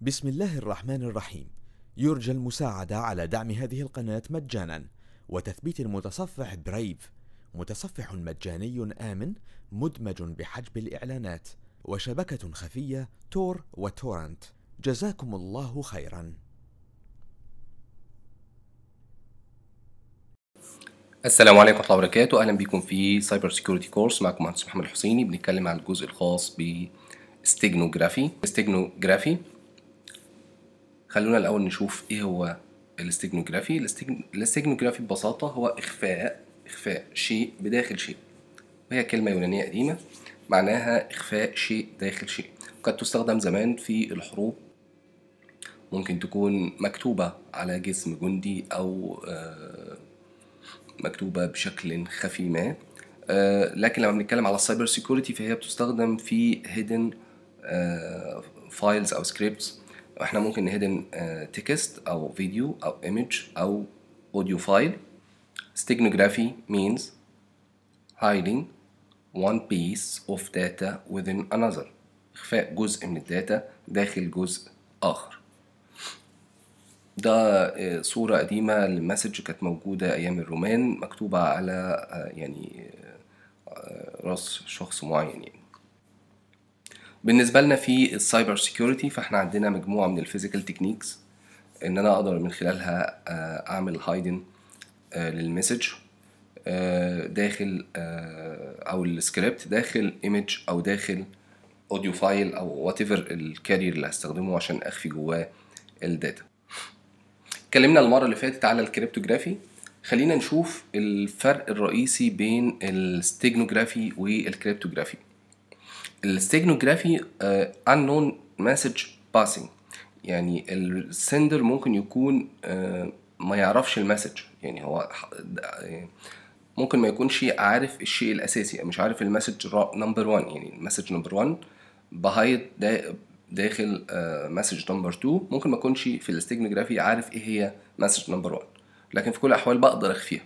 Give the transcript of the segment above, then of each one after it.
بسم الله الرحمن الرحيم. يرجى المساعدة على دعم هذه القناة مجانا. وتثبيت المتصفح Brave متصفح مجاني آمن مدمج بحجب الإعلانات. وشبكة خفية Tor و torrent. جزاكم الله خيرا. السلام عليكم ورحمة الله وبركاته. أهلا بكم في cyber security course معكم مهندس محمد الحسيني بنتكلم عن الجزء الخاص ب steganography steganography خلونا الأول نشوف إيه هو ال steganography. ال steganography ببساطة هو إخفاء إخفاء شيء بداخل شيء. وهي كلمة يونانية قديمة معناها إخفاء شيء داخل شيء. قد تستخدم زمان في الحروب. ممكن تكون مكتوبة على جسم جندي أو آه، مكتوبة بشكل خفي ما. آه، لكن لما بنتكلم على ال cyber security فهي بتستخدم في hidden files أو scripts إحنا ممكن ن hidden text أو فيديو أو image أو audio file steganography means hiding one piece of data within another. إخفاء جزء من ال data داخل جزء آخر. ده آه، صورة قديمة ل message كانت موجودة أيام الرومان مكتوبة على آه، يعني آه، رأس شخص معين يعني. بالنسبة لنا في ال cyber security فإحنا عندنا مجموعة من ال physical techniques إن أنا أقدر من خلالها أعمل hiding لل message داخل أو السكريبت داخل image أو داخل audio file أو whatever ال carrier اللي هستخدمه عشان أخفي جواه ال data. اتكلمنا المرة اللي فاتت على ال cryptography خلينا نشوف الفرق الرئيسي بين ال steganography وال cryptography ال steganography unknown message passing. يعني ال sender ممكن يكون uh, ما يعرفش ال message. يعني هو ممكن ما يكونش عارف الشيء الأساسي مش عارف ال message number 1 يعني ال message number 1 ب hide داخل message number 2 ممكن ما يكونش في ال steganography عارف إيه هي message number 1 لكن في كل الأحوال بقدر أخفيها.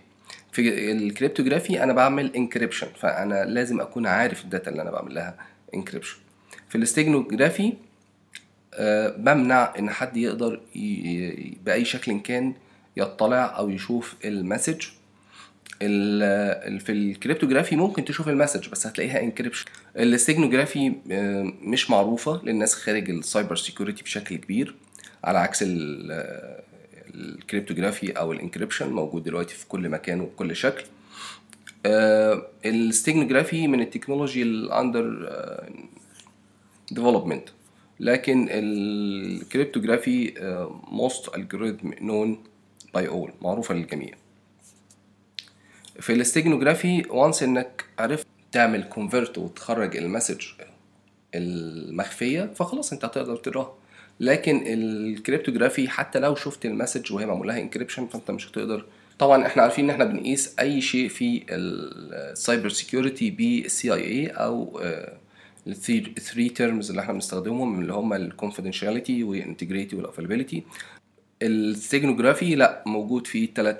في ال cryptography أنا بعمل encryption فأنا لازم أكون عارف ال data اللي أنا بعمل لها. encryption في ال steganography أه بمنع إن حد يقدر بأي شكل كان يطلع أو يشوف ال message. في ال cryptography ممكن تشوف ال message بس هتلاقيها encryption ال steganography مش معروفة للناس خارج ال cyber security بشكل كبير على عكس ال cryptography أو ال encryption موجود دلوقتي في كل مكان وبكل شكل. ال steganography من ال technology ال under development لكن ال cryptography most algorithm known by all معروفة للجميع. في ال steganography once إنك عرفت تعمل convert وتخرج ال message المخفية فخلاص أنت هتقدر تقراها. لكن ال cryptography حتى لو شفت ال message وهي معمول لها encryption فأنت مش هتقدر طبعا إحنا عارفين إن إحنا بنقيس أي شيء في ال cyber security بال CIA أو ال three terms اللي إحنا بنستخدمهم اللي هم الكونفيدنشاليتي والانتجريتي والافيلابيلتي الستيجنوجرافي لا موجود في ثلاث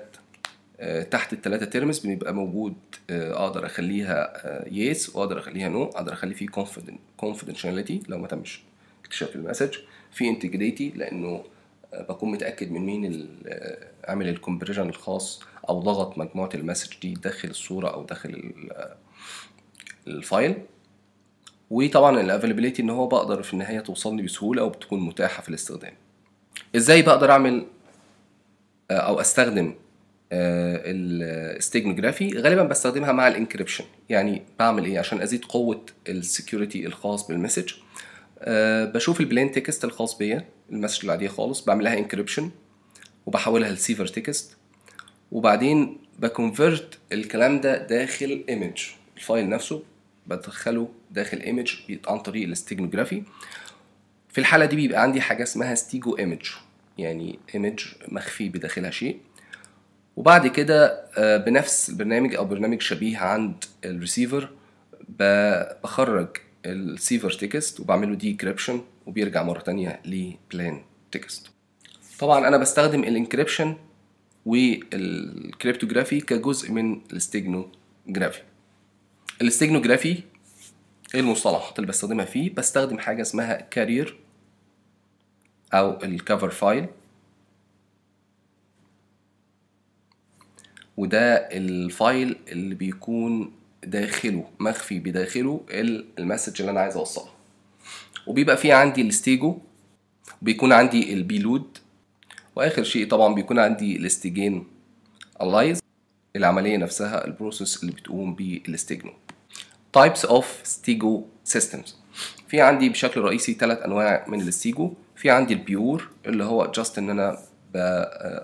تحت الثلاثه terms بيبقى موجود أقدر أخليها yes وأقدر أخليها no أقدر أخلي فيه confidentiality لو ما تمش. اكتشاف ال message. في integrity لأنه بكون متأكد من مين عامل ال compression الخاص أو ضغط مجموعة ال message دي داخل الصورة أو داخل ال file. وطبعا ال availability إن هو بقدر في النهاية توصلني بسهولة وبتكون متاحة في الاستخدام. إزاي بقدر أعمل أو أستخدم ال steganography غالبا بستخدمها مع ال encryption يعني بعمل إيه؟ عشان أزيد قوة ال security الخاص بال message أه بشوف ال plain text الخاص بيا. ال message العاديه خالص بعمل لها encryption وبحولها ل cipher text. وبعدين ب convert الكلام ده داخل image ال file نفسه بدخله داخل image عن طريق ال steganography. في الحالة دي بيبقى عندي حاجة اسمها stego image يعني image مخفي بداخلها شيء. وبعد كده بنفس البرنامج أو برنامج شبيه عند الريسيفر بخرج ال cipher text وبعمله decryption وبيرجع مرة تانية ل plain text طبعا أنا بستخدم ال encryption وال cryptography كجزء من ال steganography. ال steganography إيه المصطلحات اللي بستخدمها فيه بستخدم حاجة اسمها carrier أو ال cover file وده ال file اللي بيكون داخله مخفي بداخله ال message اللي أنا عايز اوصلها وبيبقى فيه عندي ال stego بيكون عندي ال payload وآخر شيء طبعا بيكون عندي ال steg analysis العملية نفسها ال process اللي بتقوم بال stegano types of stego systems. في عندي بشكل رئيسي ثلاث أنواع من ال stego في عندي ال pure اللي هو just إن أنا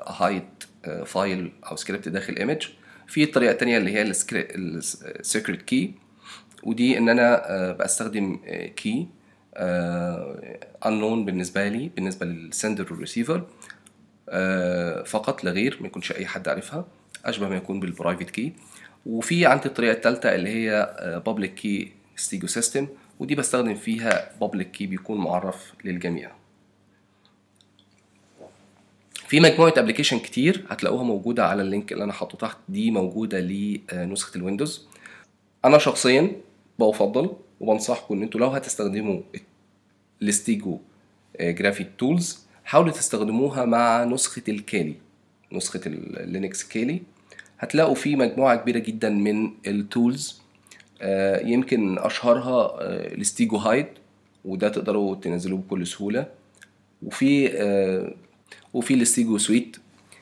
hide file أو سكريبت داخل image في الطريقة الثانية اللي هي ال secret key ودي إن أنا بستخدم key unknown بالنسبة لي بالنسبة لل sender وال receiver فقط لا غير ما يكونش أي حد عارفها أشبه ما يكون بال private key وفي عندي الطريقة الثالثه اللي هي public key stego system ودي بستخدم فيها public key بيكون معرف للجميع. في مجموعة application كتير هتلاقوها موجودة على ال link اللي أنا حاطه تحت دي موجودة لنسخه ال Windows أنا شخصيا بفضل وبنصحكم إن أنتوا لو هتستخدموا ال steganographic tools حاولوا تستخدموها مع نسخة ال Kali نسخة ال Linux Kali هتلاقوا في مجموعة كبيرة جدا من ال tools يمكن أشهرها ال Steghide وده تقدروا تنزلوه بكل سهولة. وفي وفي ال StegoSuite.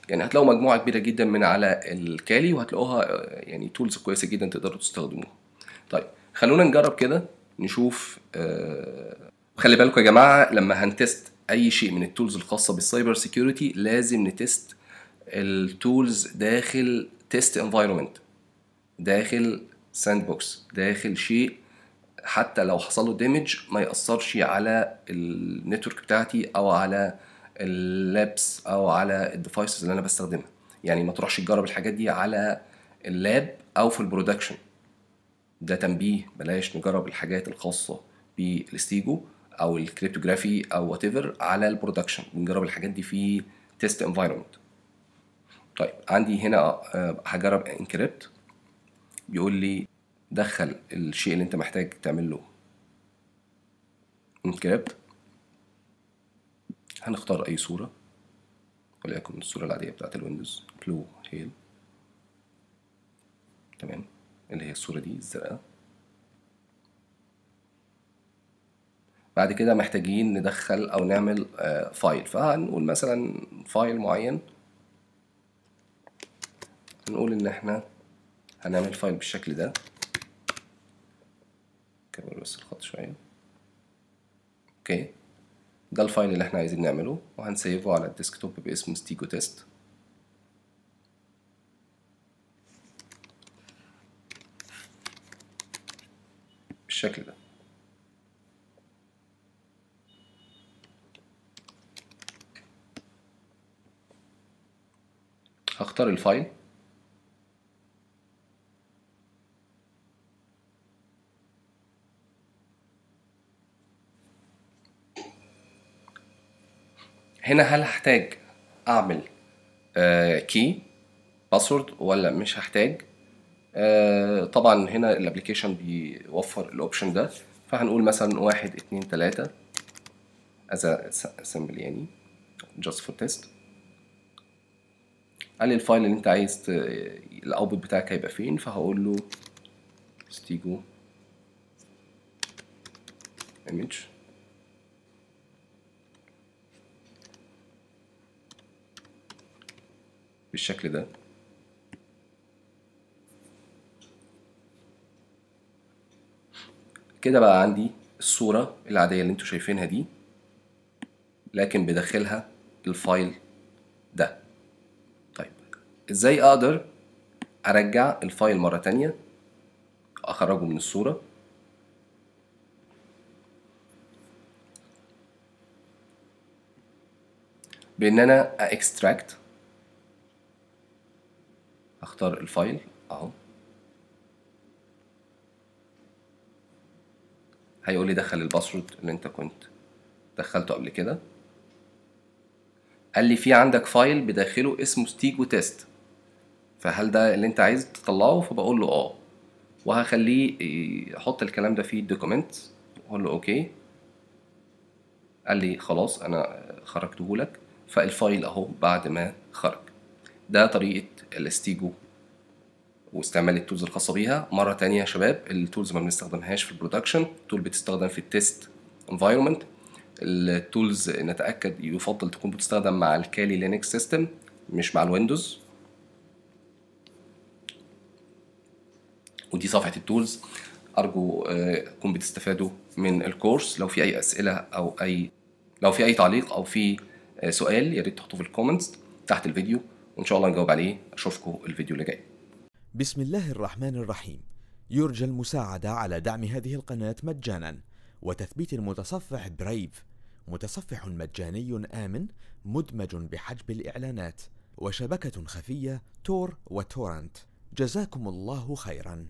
يعني هتلاقوا مجموعة كبيرة جدا من على ال Kali وهتلاقوها يعني tools كويسة جدا تقدروا تستخدموها. طيب خلونا نجرب كده نشوف آه خلي بالكم يا جماعة لما هن test أي شيء من ال tools الخاصة بال cyber security لازم ن test ال tools داخل test environment داخل sandbox داخل شيء حتى لو حصل له damage ما يأثرش على ال network بتاعتي أو على ال labs أو على ال devices اللي أنا بستخدمها. يعني ما تروحش تجرب الحاجات دي على ال lab أو في ال production ده تنبيه بلاش نجرب الحاجات الخاصة بال stego. أو ال cryptography أو whatever على ال production بنجرب الحاجات دي في test environment طيب عندي هنا هجرب encrypt بيقول لي دخل الشيء اللي انت محتاج تعمل له encrypt هنختار أي صورة وليكن الصورة العادية بتاعت ال Windows blue hill. تمام اللي هي الصورة دي الزرقاء. بعد كده محتاجين ندخل أو نعمل file فهنقول مثلا file معين. هنقول إن إحنا هنعمل file بالشكل ده. كبر بس الخط شوية. Okay. ده ال file اللي إحنا عايزين نعمله. وهن save ه على ال desktop باسم stego test. بالشكل ده. هختار ال file. هنا هل هحتاج أعمل key password ولا مش هحتاج؟ آه طبعا هنا ال application بيوفر ال option ده. فهنقول مثلا واحد اتنين تلاتة. As a يعني just for test. قال لي ال file اللي انت عايز ت... ال output بتاعك هيبقى فين؟ فهقول له stego image. بالشكل ده. كده بقى عندي الصورة العادية اللي أنتوا شايفينها دي لكن بداخلها ال file ده. إزاي أقدر ارجع ال file مرة تانية اخرجه من الصورة؟ بان أنا extract اختار ال file اهو. هيقول لي دخل ال password اللي انت كنت دخلته قبل كده. قال لي في عندك file بداخله اسمه stego test فهل ده اللي انت عايز تطلعه؟ فبقول له آه. وهخليه يحط الكلام ده في ال document أقول له okay. قال لي خلاص أنا خرجته لك. فال file أهو بعد ما خرج. ده طريقة ال stego واستعمال ال tools الخاصة بيها. مرة تانية يا شباب ال tools ما بنستخدمهاش في ال production. ال tool بتستخدم في ال test environment ال tools نتأكد يفضل تكون بتستخدم مع ال Kali Linux system مش مع ال Windows. ودي صفحة ال tools. أرجو تكون بتستفادوا من ال course. لو في أي أسئلة أو أي لو في أي تعليق أو في سؤال يا ريت تحطوه في ال comments تحت الفيديو وإن شاء الله نجاوب عليه. أشوفكم الفيديو اللي جاي. بسم الله الرحمن الرحيم. يرجى المساعدة على دعم هذه القناة مجانا وتثبيت المتصفح Brave متصفح مجاني آمن مدمج بحجب الإعلانات وشبكة خفية تور وتورنت. جزاكم الله خيرا.